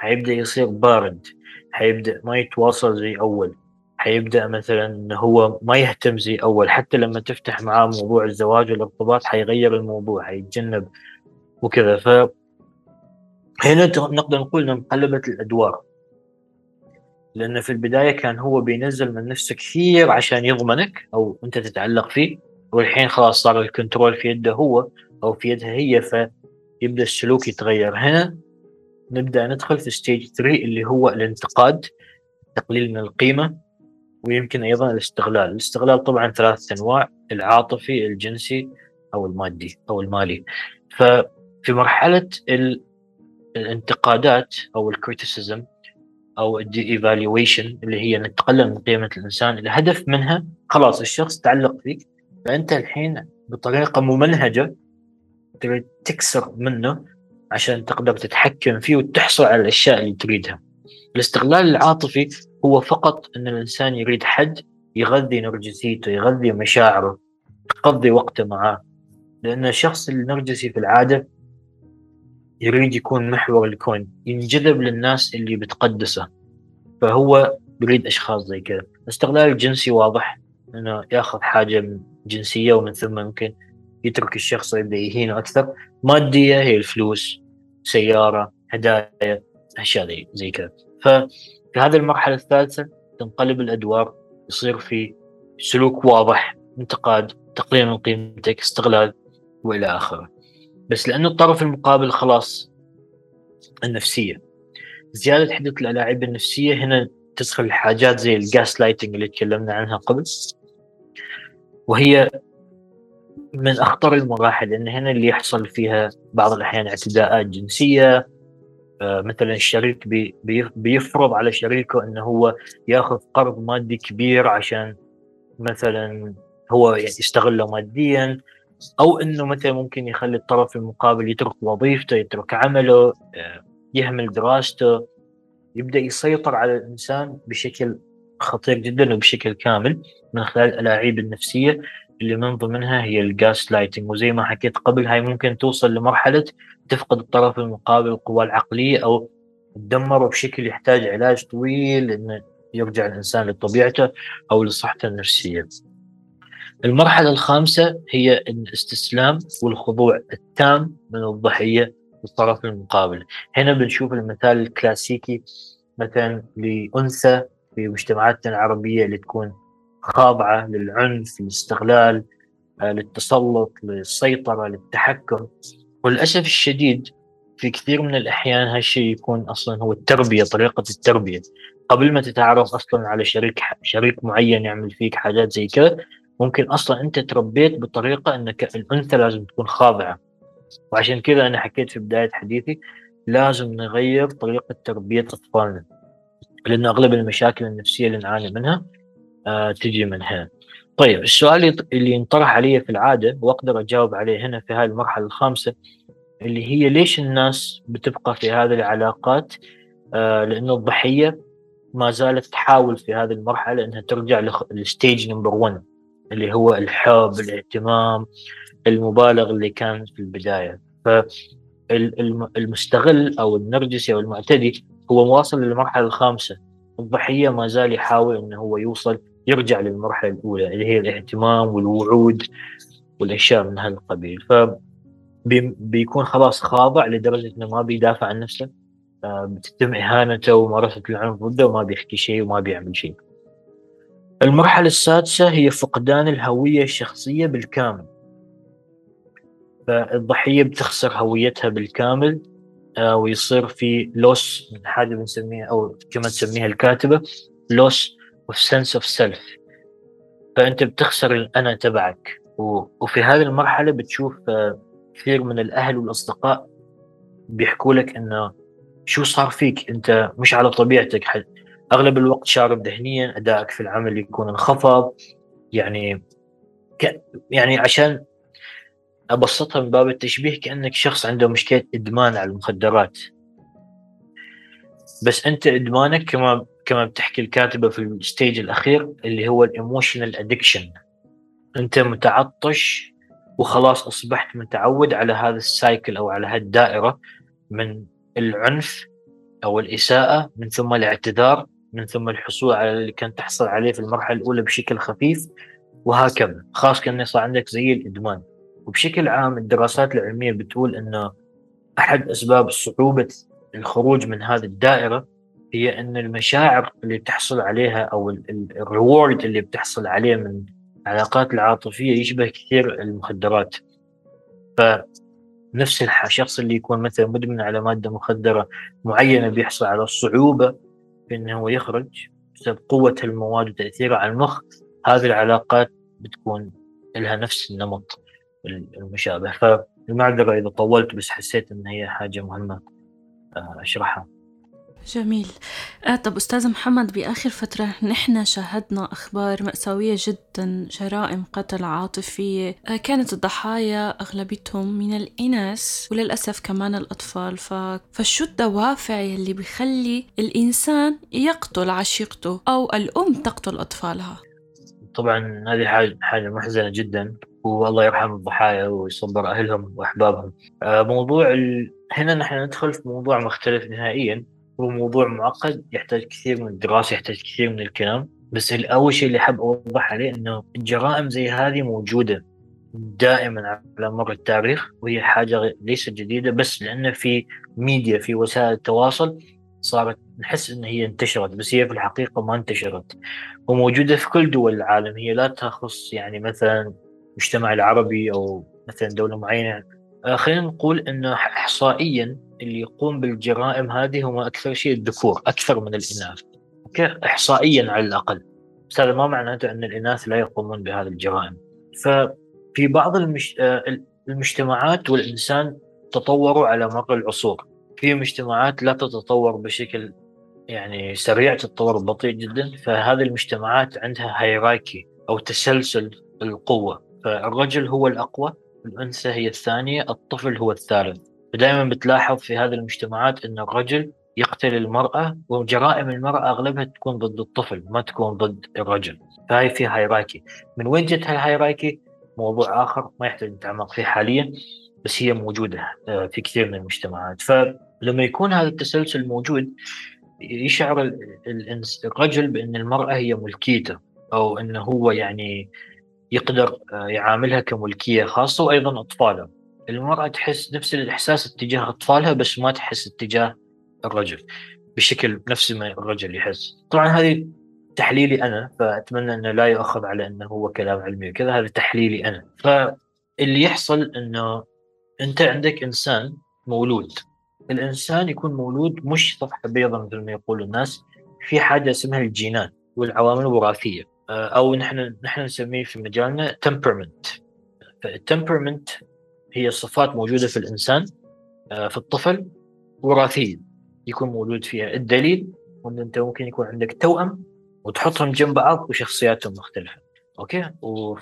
حيبدأ يصير بارد حيبدأ ما يتواصل زي أول حيبدأ مثلا إنه هو ما يهتم زي أول. حتى لما تفتح معاه موضوع الزواج والارتباط حيغير الموضوع حيتجنب وكذا. ف هنا نقدر نقول انه انقلبت الأدوار. لأن في البداية كان هو بينزل من نفسه كثير عشان يضمنك أو أنت تتعلق فيه والحين خلاص صار ال control في يده هو أو في يدها هي فيبدأ السلوك يتغير. هنا نبدأ ندخل في stage 3 اللي هو الانتقاد تقليل من القيمة ويمكن أيضا الاستغلال، الاستغلال طبعا ثلاث أنواع العاطفي، الجنسي أو المادي أو المالي. ففي مرحلة الانتقادات أو ال criticism أو ال devaluation اللي هي انك تقلل من قيمة الإنسان، الهدف منها خلاص الشخص تعلق فيك فأنت الحين بطريقة ممنهجة تريد تكسر منه عشان تقدر تتحكم فيه وتحصل على الأشياء اللي تريدها. الاستغلال العاطفي هو فقط أن الإنسان يريد حد يغذي نرجسيته، يغذي مشاعره، يقضي وقته معاه. لأن الشخص النرجسي في العادة يريد يكون محور الكون، ينجذب للناس اللي بتقدسه. فهو يريد أشخاص زي كذا. الاستغلال الجنسي واضح إنه ياخذ حاجة جنسية ومن ثم ممكن يترك الشخص ويبدا يهينه أكثر. مادية هي الفلوس سيارة هدايا أشياء زي كذا. ففي هذه المرحلة الثالثة تنقلب الأدوار يصير في سلوك واضح انتقاد تقليل من قيمتك استغلال وإلى آخره. بس لأنه الطرف المقابل خلاص النفسية. زيادة حده الألاعيب النفسية هنا تدخل الحاجات زي ال gaslighting اللي تكلمنا عنها قبل. وهي من أخطر المراحل لأن هنا اللي يحصل فيها بعض الأحيان اعتداءات جنسية آه، مثلا الشريك بي بيفرض على شريكه انه هو يأخذ قرض مادي كبير عشان مثلا هو يستغله ماديا أو إنه مثلا ممكن يخلي الطرف المقابل يترك وظيفته يترك عمله آه، يهمل دراسته يبدأ يسيطر على الإنسان بشكل خطير جدا وبشكل كامل من خلال الألاعيب النفسية. اللي من ضمنها هي ال gaslighting وزي ما حكيت قبل هاي ممكن توصل لمرحلة تفقد الطرف المقابل القوى العقلية أو تدمره بشكل يحتاج علاج طويل انه يرجع الإنسان لطبيعته أو لصحته النفسية. المرحلة الخامسة هي الاستسلام والخضوع التام من الضحية الطرف المقابل هنا بنشوف المثال الكلاسيكي مثلا لأنثى في مجتمعاتنا العربية اللي تكون خاضعة للعنف للاستغلال آه، للتسلط للسيطرة للتحكم. وللأسف الشديد في كثير من الأحيان هالشيء يكون أصلا هو التربية طريقة التربية. قبل ما تتعرف أصلا على شريك شريك معين يعمل فيك حاجات زي كذا ممكن أصلا أنت تربيت بطريقة أنك الأنثى لازم تكون خاضعة. وعشان كذا أنا حكيت في بداية حديثي لازم نغير طريقة تربية أطفالنا لأن أغلب المشاكل النفسية اللي نعاني منها تجي من هنا. طيب السؤال اللي ينطرح علي في العادة وأقدر أجاوب عليه هنا في هذه المرحلة الخامسة اللي هي ليش الناس بتبقى في هذه العلاقات؟ آه لأنه الضحية ما زالت تحاول في هذه المرحلة أنها ترجع لل stage number 1 اللي هو الحب الاهتمام المبالغ اللي كان في البداية. فالمستغل أو النرجسي أو المعتدي هو واصل للمرحلة الخامسة. الضحية ما زال يحاول أنه هو يوصل يرجع للمرحلة الأولى اللي هي الاهتمام والوعود والأشياء من هذا القبيل. ف بيكون خلاص خاضع لدرجة أنه ما بيدافع عن نفسه آه، بتتم إهانته وممارسة العنف ضده وما بيحكي شيء وما بيعمل شيء. المرحلة السادسة هي فقدان الهوية الشخصية بالكامل. فالضحية بتخسر هويتها بالكامل آه، ويصير في loss من حاجة بنسميها أو كما تسميها الكاتبة loss of sense of self فأنت بتخسر الأنا تبعك. وفي هذه المرحلة بتشوف آه، كثير من الأهل والأصدقاء بيحكوا لك إنه شو صار فيك؟ أنت مش على طبيعتك. حد أغلب الوقت شارب ذهنيا أدائك في العمل يكون انخفض. يعني ك... يعني عشان أبسطها من باب التشبيه كأنك شخص عنده مشكلة إدمان على المخدرات. بس أنت إدمانك كما كما بتحكي الكاتبة في ال stage الأخير اللي هو ال emotional addiction أنت متعطش وخلاص أصبحت متعود على هذا ال cycle أو على هالدائرة من العنف أو الإساءة من ثم الاعتذار من ثم الحصول على اللي كنت تحصل عليه في المرحلة الأولى بشكل خفيف وهكذا. خاص كان يصير عندك زي الإدمان. وبشكل عام الدراسات العلمية بتقول إنه أحد أسباب صعوبة الخروج من هذه الدائرة هي إن المشاعر اللي بتحصل عليها أو الريورد اللي بتحصل عليه من العلاقات العاطفية يشبه كثير المخدرات. فنفس الشخص اللي يكون مثلا مدمن على مادة مخدرة معينة بيحصل على الصعوبه في إنه هو يخرج بسبب قوة المواد وتاثيرها على المخ هذه العلاقات بتكون لها نفس النمط المشابه. فالمعذرة إذا طولت بس حسيت إن هي حاجة مهمة آه، أشرحها. جميل. آه طب أستاذ محمد بآخر فترة نحن شاهدنا أخبار مأساوية جدا جرائم قتل عاطفية. آه كانت الضحايا أغلبيتهم من الإناث وللأسف كمان الأطفال. ف... فشو الدوافع يلي بيخلي الإنسان يقتل عشيقته أو الأم تقتل أطفالها؟ طبعا هذه حاجة, حاجة محزنة جدا والله يرحم الضحايا ويصبر أهلهم وأحبابهم. آه موضوع ال... هنا نحن ندخل في موضوع مختلف نهائيا. هو موضوع معقد يحتاج كثير من الدراسة يحتاج كثير من الكلام. بس الأول شيء اللي حاب أوضح عليه إنه الجرائم زي هذه موجودة دائما على مر التاريخ وهي حاجة ليست جديدة بس لأن في ميديا في وسائل التواصل صارت نحس إن هي انتشرت بس هي في الحقيقة ما انتشرت. وموجودة في كل دول العالم هي لا تخص يعني مثلا المجتمع العربي أو مثلا دولة معينة. آه، خلينا نقول إنه احصائيا اللي يقوم بالجرائم هذه هم أكثر شيء الذكور أكثر من الإناث. احصائيا على الأقل. بس هذا ما معناته أن الإناث لا يقومون بهذه الجرائم. ففي بعض المش... آه، المجتمعات والإنسان تطوروا على مر العصور. في مجتمعات لا تتطور بشكل يعني سريع تتطور بطيء جدا. فهذه المجتمعات عندها هيراكي أو تسلسل القوة. فالرجل هو الأقوى الأنثى هي الثانية الطفل هو الثالث. دائما بتلاحظ في هذه المجتمعات أن الرجل يقتل المرأة وجرائم المرأة أغلبها تكون ضد الطفل ما تكون ضد الرجل. فهي في هايراكي من وين جت هايراكي موضوع آخر ما يحتاج نتعمق فيه حاليا بس هي موجودة آه، في كثير من المجتمعات. فلما يكون هذا التسلسل موجود يشعر الرجل بأن المرأة هي ملكيته أو أنه هو يعني يقدر آه، يعاملها كملكية خاصة وأيضا أطفاله. المراه تحس نفس الإحساس اتجاه أطفالها بس ما تحس اتجاه الرجل بشكل نفس ما الرجل يحس. طبعا هذه تحليلي أنا فأتمنى أنه لا يؤخذ على أنه هو كلام علمي وكذا هذا تحليلي أنا. فاللي يحصل أنه أنت عندك إنسان مولود. الإنسان يكون مولود مش صفحة بيضاء مثل ما يقول الناس في حاجة اسمها الجينات والعوامل الوراثية. آه، أو نحن نحن نسميه في مجالنا temperament فال temperament هي صفات موجودة في الإنسان آه، في الطفل وراثيه يكون مولود فيها الدليل أن أنت ممكن يكون عندك توأم وتحطهم جنب بعض وشخصياتهم مختلفة. أوكي؟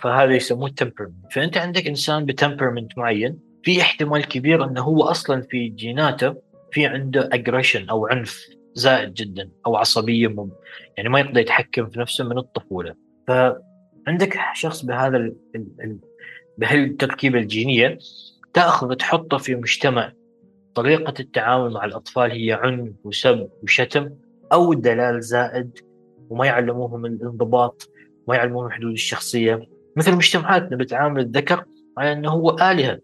فهذا يسموه temperament فأنت عندك إنسان ب temperament معين في احتمال كبير أنه هو أصلا في جيناته في عنده aggression أو عنف زائد جدا أو عصبية مم. يعني ما يقدر يتحكم في نفسه من الطفولة. فعندك شخص بهذا ال ال بهالتركيبه الجينية تأخذ تحطه في مجتمع. طريقة التعامل مع الأطفال هي عنف وسب وشتم أو دلال زائد وما يعلموهم الانضباط ما يعلموهم حدود الشخصية. مثل مجتمعاتنا بتعامل الذكر على إنه هو آلهة.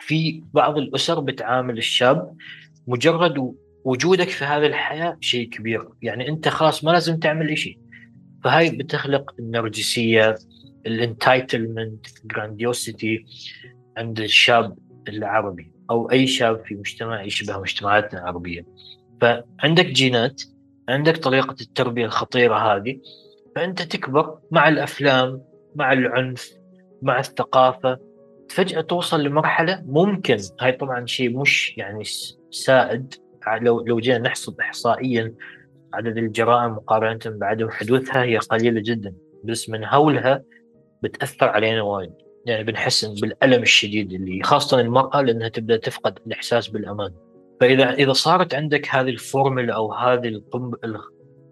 في بعض الأسر بتعامل الشاب مجرد وجودك في هذه الحياة شيء كبير. يعني أنت خلاص ما لازم تعمل شيء. فهاي بتخلق النرجسية. ال entitlement grandiosity عند الشاب العربي أو أي شاب في مجتمع يشبه مجتمعاتنا العربية. فعندك جينات عندك طريقة التربية الخطيرة هذه فأنت تكبر مع الأفلام مع العنف مع الثقافة فجأة توصل لمرحلة ممكن. هاي طبعا شيء مش يعني سائد. لو لو جينا نحصد احصائيا عدد الجرائم مقارنة بعدم حدوثها هي قليلة جدا. بس من هولها بتأثر علينا وايد. يعني بنحس بالألم الشديد اللي خاصة المرأة لأنها تبدأ تفقد الإحساس بالأمان. فإذا إذا صارت عندك هذه الفورمولا أو هذه القنب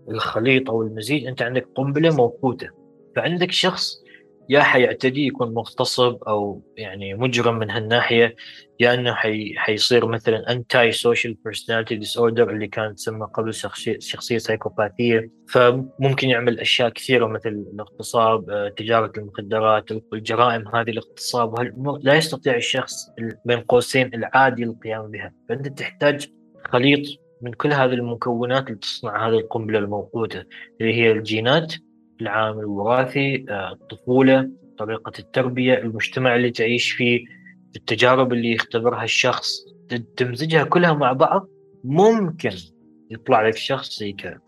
الخليط أو المزيج أنت عندك قنبلة موقوتة. فعندك شخص يا حيعتدي يكون مغتصب أو يعني مجرم من هالناحية يا إنه حي حيصير مثلا antisocial personality disorder اللي كانت تسمى قبل شخصيه شخصية سايكوباثيه فممكن يعمل أشياء كثيرة مثل الاغتصاب آه، تجارة المخدرات الجرائم هذه الاغتصاب. وهالامور لا يستطيع الشخص بين قوسين العادي القيام بها. فأنت تحتاج خليط من كل هذه المكونات لتصنع هذه القنبلة الموقوتة اللي هي الجينات العامل الوراثي آه، الطفولة طريقة التربية المجتمع اللي تعيش فيه التجارب اللي يختبرها الشخص تمزجها كلها مع بعض ممكن يطلع لك شخص زي كذا.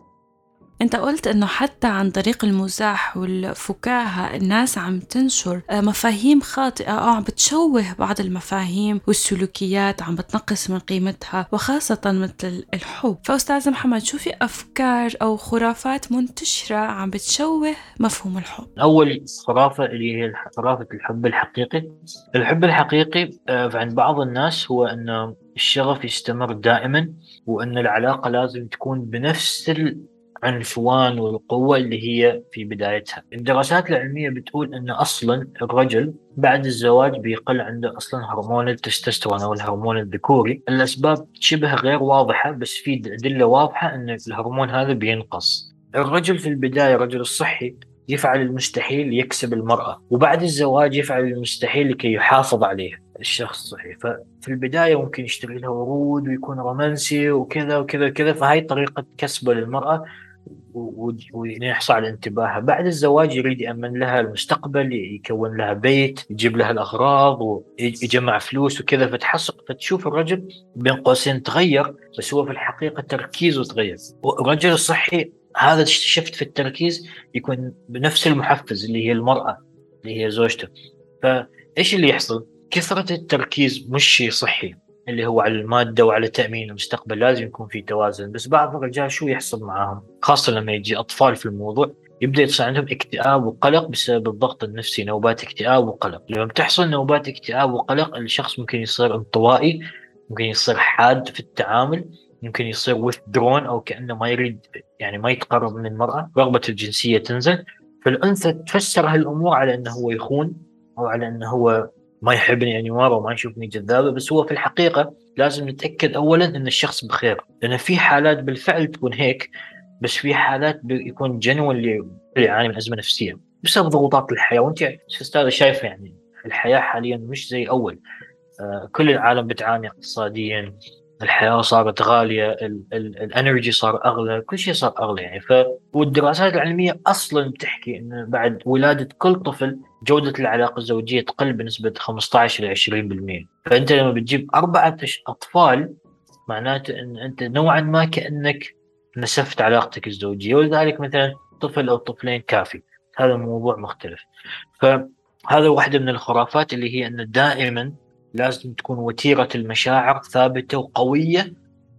أنت قلت إنه حتى عن طريق المزاح والفكاهة الناس عم تنشر آه، مفاهيم خاطئة أو عم بتشوه بعض المفاهيم والسلوكيات عم بتنقص من قيمتها وخاصة مثل الحب. فأستاذ محمد شو في أفكار أو خرافات منتشرة عم بتشوه مفهوم الحب؟ أول خرافة اللي هي خرافة الحب الحقيقي. الحب الحقيقي آه، عند بعض الناس هو أنه الشغف يستمر دائما وأن العلاقة لازم تكون بنفس عنفوان والقوة اللي هي في بدايتها. الدراسات العلمية بتقول أن أصلا الرجل بعد الزواج بيقل عنده أصلا هرمون التستوستيرون أو الهرمون الذكوري. الأسباب شبه غير واضحة بس في أدلة واضحة أن الهرمون هذا بينقص. الرجل في البداية الرجل الصحي يفعل المستحيل ليكسب المرأة وبعد الزواج يفعل المستحيل لكي يحافظ عليها الشخص الصحي. ففي البداية ممكن يشتري لها ورود ويكون رومانسي وكذا وكذا وكذا فهي طريقة كسبه للمرأة. ويحصل على انتباهها. بعد الزواج يريد يأمن لها المستقبل يكون لها بيت يجيب لها الأغراض ويجمع فلوس وكذا. فتحصل فتشوف الرجل بين قوسين تغير بس هو في الحقيقة تركيزه تغير. الرجل الصحي هذا شفت في التركيز يكون بنفس المحفز اللي هي المرأة اللي هي زوجته. فإيش اللي يحصل؟ كثرة التركيز مش شيء صحي. اللي هو على المادة وعلى تأمين المستقبل لازم يكون في توازن. بس بعض الرجال شو يحصل معاهم؟ خاصة لما يجي أطفال في الموضوع يبدأ يصير عندهم اكتئاب وقلق بسبب الضغط النفسي نوبات اكتئاب وقلق. لما بتحصل نوبات اكتئاب وقلق الشخص ممكن يصير انطوائي ممكن يصير حاد في التعامل ممكن يصير وثدرون أو كأنه ما يريد يعني ما يتقرب من المرأة رغبته الجنسية تنزل. فالأنثى تفسر هالأمور على إنه هو يخون أو على إنه هو ما يحبني مره وما يشوفني جذابه بس هو في الحقيقة لازم نتأكد اولا إن الشخص بخير. لأن في حالات بالفعل تكون هيك بس في حالات يكون جنون اللي يعاني من أزمة نفسية بسبب ضغوطات الحياة. وأنت استاذه شايفه يعني الحياة حاليا مش زي أول. آه، كل العالم بتعاني اقتصاديا الحياة صارت غالية الإنرجي صار أغلى كل شيء صار أغلى يعني. ف والدراسات العلمية أصلا بتحكي إنه بعد ولادة كل طفل جودة العلاقة الزوجية تقل بنسبة 15 ل 20% فأنت لما بتجيب أربعة أطفال معناته إن أنت نوعا ما كأنك نسفت علاقتك الزوجية. ولذلك مثلا طفل أو طفلين كافي. هذا موضوع مختلف. فهذا واحدة من الخرافات اللي هي إنه دائما لازم تكون وتيرة المشاعر ثابتة وقوية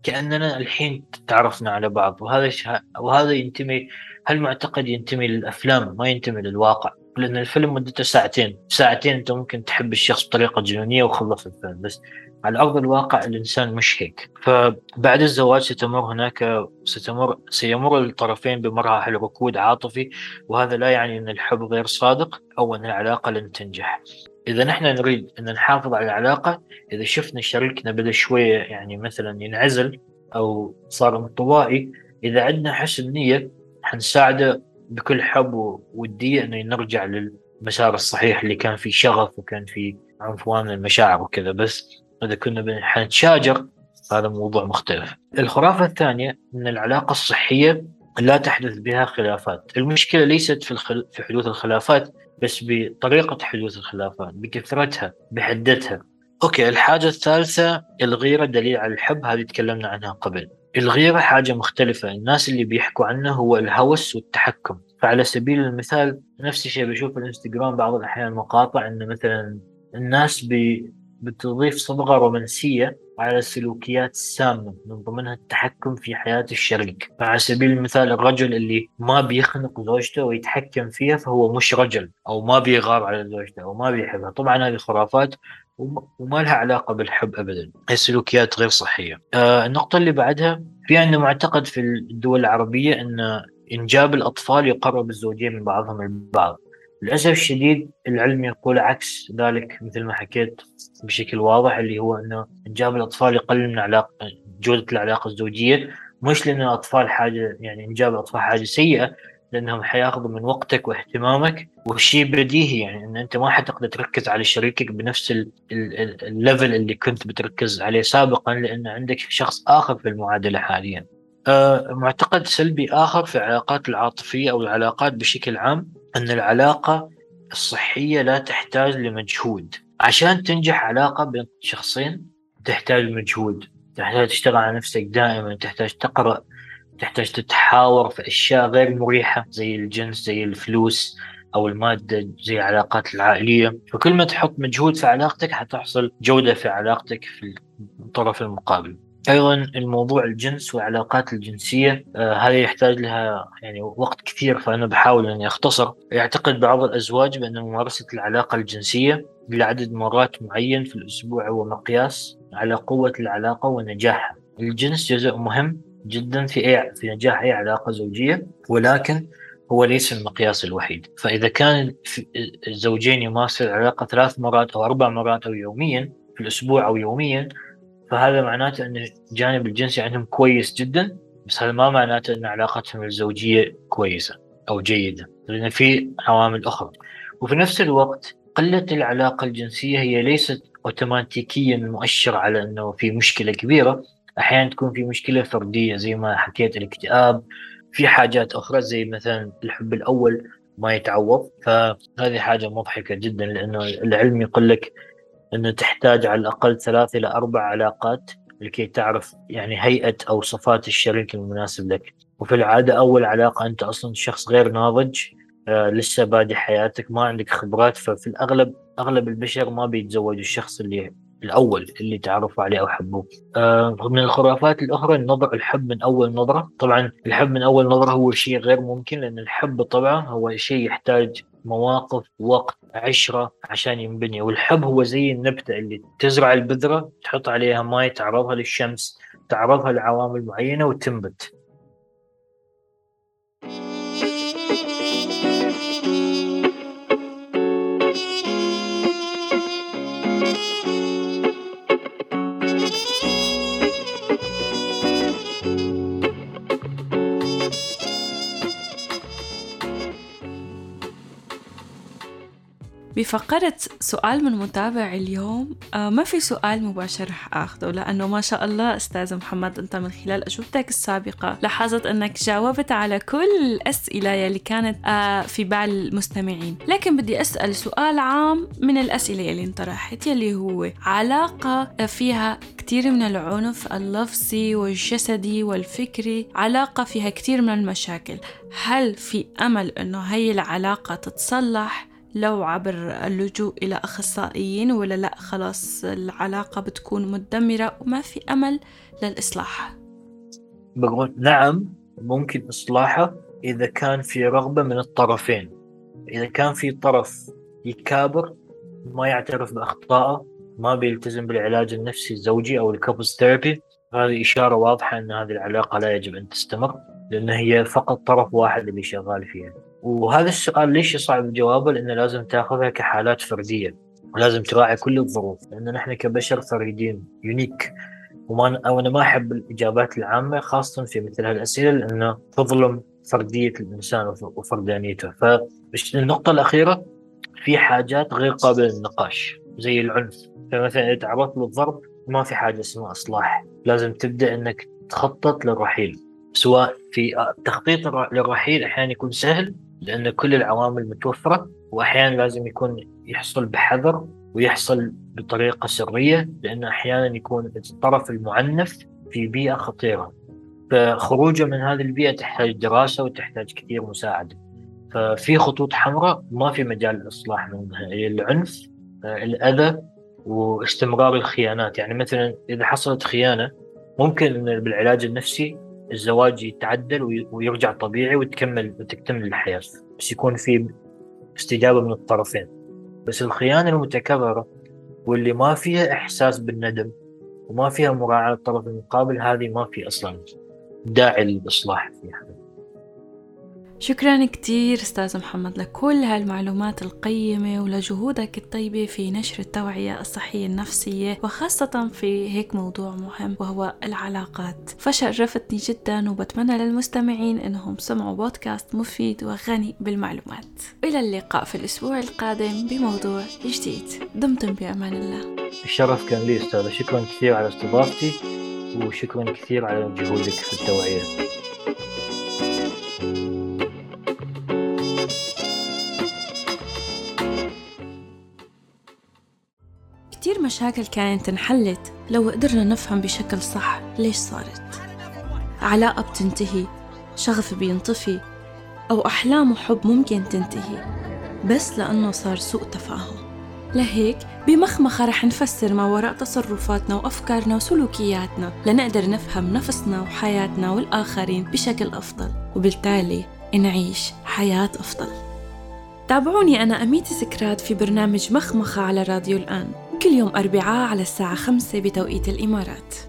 كأننا الحين تعرفنا على بعض. وهذا وهذا ينتمي هالمعتقد ينتمي للأفلام؟ ما ينتمي للواقع. لأن الفيلم مدته ساعتين. ساعتين أنت ممكن تحب الشخص بطريقة جنونية وخلص الفيلم. بس على أرض الواقع الإنسان مش هيك. فبعد الزواج ستمر هناك ستمر سيمر الطرفين بمراحل ركود عاطفي وهذا لا يعني أن الحب غير صادق أو أن العلاقة لن تنجح. إذا نحن نريد أن نحافظ على العلاقة إذا شفنا شريكنا بدأ شوية يعني مثلا ينعزل أو صار انطوائي إذا عندنا حسن نية حنساعده بكل حب ووديه أنه نرجع للمسار الصحيح اللي كان فيه شغف وكان فيه عنفوان المشاعر وكذا بس إذا كنا حنتشاجر هذا موضوع مختلف. الخرافة الثانية إن العلاقة الصحية لا تحدث بها خلافات، المشكلة ليست في الخل... في حدوث الخلافات بس بطريقة حدوث الخلافات، بكثرتها، بحدتها. أوكي الحاجة الثالثة الغيرة دليل على الحب هذه تكلمنا عنها قبل. الغيرة حاجة مختلفة الناس اللي بيحكوا عنه هو الهوس والتحكم فعلى سبيل المثال نفس الشيء بشوف الإنستغرام بعض الأحيان مقاطع أنه مثلا الناس بتضيف صبغة رومانسية على السلوكيات السامة من ضمنها التحكم في حياة الشريك. فعلى سبيل المثال الرجل اللي ما بيخنق زوجته ويتحكم فيها فهو مش رجل أو ما بيغار على زوجته أو ما بيحبها. طبعا هذه خرافات وما لها علاقة بالحب أبدا. هي سلوكيات غير صحية. آه النقطة اللي بعدها في عندنا معتقد في الدول العربية أن إنجاب الأطفال يقرب الزوجين من بعضهم البعض. للأسف الشديد العلم يقول عكس ذلك مثل ما حكيت بشكل واضح اللي هو أنه إنجاب الأطفال يقلل من علاقة جودة العلاقة الزوجية. مش لأن الأطفال حاجة يعني إنجاب الأطفال حاجة سيئة لأنهم حياخذوا من وقتك واهتمامك. وشيء بديهي يعني أن أنت ما حتقدر تركز على شريكك بنفس الليفل اللي كنت بتركز عليه سابقا لأن عندك شخص آخر في المعادلة حاليا. معتقد سلبي آخر في العلاقات العاطفية أو العلاقات بشكل عام أن العلاقة الصحية لا تحتاج لمجهود. عشان تنجح علاقة بين شخصين تحتاج مجهود. تحتاج تشتغل على نفسك دائما تحتاج تقرأ تحتاج تتحاور في أشياء غير مريحة زي الجنس زي الفلوس أو المادة زي العلاقات العائلية. فكل ما تحط مجهود في علاقتك حتحصل جودة في علاقتك في الطرف المقابل. أيضا الموضوع الجنس والعلاقات الجنسية آه هذه يحتاج لها يعني وقت كثير فأنا بحاول أني أختصر. يعتقد بعض الأزواج بأن ممارسة العلاقة الجنسية لعدد مرات معين في الأسبوع هو مقياس على قوة العلاقة ونجاحها. الجنس جزء مهم جدا في أي في نجاح أي علاقة زوجية ولكن هو ليس المقياس الوحيد. فإذا كان الزوجين يمارسوا العلاقة ثلاث مرات أو أربع مرات أو يوميا في الأسبوع أو يوميا فهذا معناته أن الجانب الجنسي عندهم كويس جدا بس هذا ما معناته أن علاقتهم الزوجية كويسة أو جيدة لأن في عوامل أخرى. وفي نفس الوقت قلة العلاقة الجنسية هي ليست اوتوماتيكيا مؤشر على أنه في مشكلة كبيرة. أحيانا تكون في مشكلة فردية زي ما حكيت الاكتئاب في حاجات أخرى زي مثلا الحب الأول ما يتعوض. فهذه حاجة مضحكة جدا لأنه العلم يقول لك إنه تحتاج على الأقل ثلاث إلى أربع علاقات لكي تعرف يعني هيئة أو صفات الشريك المناسب لك وفي العادة أول علاقة أنت أصلا شخص غير ناضج آه لسه بادي حياتك ما عندك خبرات ففي الأغلب أغلب البشر ما بيتزوجوا الشخص اللي الأول اللي تعرفوا عليه أو حبوه. آه من الخرافات الأخرى النظر الحب من أول نظرة، طبعا الحب من أول نظرة هو شيء غير ممكن لأن الحب طبعا هو شيء يحتاج مواقف وقت عشرة عشان ينبني. والحب هو زي النبتة اللي تزرع البذرة تحط عليها ماء تعرضها للشمس تعرضها لعوامل معينة وتنبت. بفقرة سؤال من متابع اليوم آه ما في سؤال مباشر رح اخذه لأنه ما شاء الله أستاذ محمد أنت من خلال أجوبتك السابقة لاحظت أنك جاوبت على كل الاسئلة يلي كانت آه في بال المستمعين. لكن بدي أسأل سؤال عام من الأسئلة يلي انطرحت يلي هو علاقة فيها كثير من العنف اللفظي والجسدي والفكري علاقة فيها كثير من المشاكل. هل في أمل أنه هي العلاقة تتصلح؟ لو عبر اللجوء إلى أخصائيين ولا لا خلاص العلاقة بتكون مدمرة وما في أمل للإصلاح. بقول نعم ممكن إصلاحه إذا كان في رغبة من الطرفين. إذا كان في طرف يكابر ما يعترف بأخطائه ما بيلتزم بالعلاج النفسي الزوجي أو ال couples therapy هذه إشارة واضحة أن هذه العلاقة لا يجب أن تستمر لأن هي فقط طرف واحد اللي شغال فيها. وهذا السؤال ليش صعب جوابه؟ لأنه لازم تأخذها كحالات فردية ولازم تراعي كل الظروف لأن نحن كبشر فريدين يونيك وما أو أنا ما أحب الإجابات العامة خاصة في مثل هالأسئلة لأنه تظلم فردية الإنسان وفردانيته. فالنقطة الأخيرة في حاجات غير قابلة للنقاش زي العنف. فمثلا إذا تعرضت للضرب ما في حاجة اسمها إصلاح. لازم تبدأ أنك تخطط للرحيل سواء في تخطيط للرحيل أحيانا يكون سهل لأن كل العوامل متوفرة وأحيانا لازم يكون يحصل بحذر ويحصل بطريقة سرية لأنه أحيانا يكون الطرف المعنف في بيئة خطيرة. فخروجه من هذه البيئة تحتاج دراسة وتحتاج كثير مساعدة. ففي خطوط حمراء ما في مجال الإصلاح منها. العنف الأذى واستمرار الخيانات. يعني مثلا إذا حصلت خيانة ممكن بالعلاج النفسي الزواج يتعدل ويرجع طبيعي وتكمل وتكتمل الحياة. بس يكون في استجابة من الطرفين. بس الخيانة المتكررة واللي ما فيها إحساس بالندم وما فيها مراعاة الطرف المقابل هذه ما في أصلا داعي للإصلاح فيها. شكرا كتير أستاذ محمد لكل هالمعلومات القيمة ولجهودك الطيبة في نشر التوعية الصحية النفسية وخاصة في هيك موضوع مهم وهو العلاقات. فشرفتني جدا وبتمنى للمستمعين أنهم سمعوا بودكاست مفيد وغني بالمعلومات. إلى اللقاء في الأسبوع القادم بموضوع جديد. دمتم بأمان الله. الشرف كان لي أستاذة. شكرا كثير على استضافتي وشكرا كثير على جهودك في التوعية. كتير مشاكل كانت انحلت. لو قدرنا نفهم بشكل صح ليش صارت؟ علاقة بتنتهي شغف بينطفي أو أحلام وحب ممكن تنتهي بس لأنه صار سوء تفاهم. لهيك بمخمخة رح نفسر ما وراء تصرفاتنا وأفكارنا وسلوكياتنا لنقدر نفهم نفسنا وحياتنا والآخرين بشكل أفضل وبالتالي نعيش حياة أفضل. تابعوني أنا أميتي سكرات في برنامج مخمخة على راديو الآن. كل يوم أربعاء على الساعة خمسة بتوقيت الإمارات.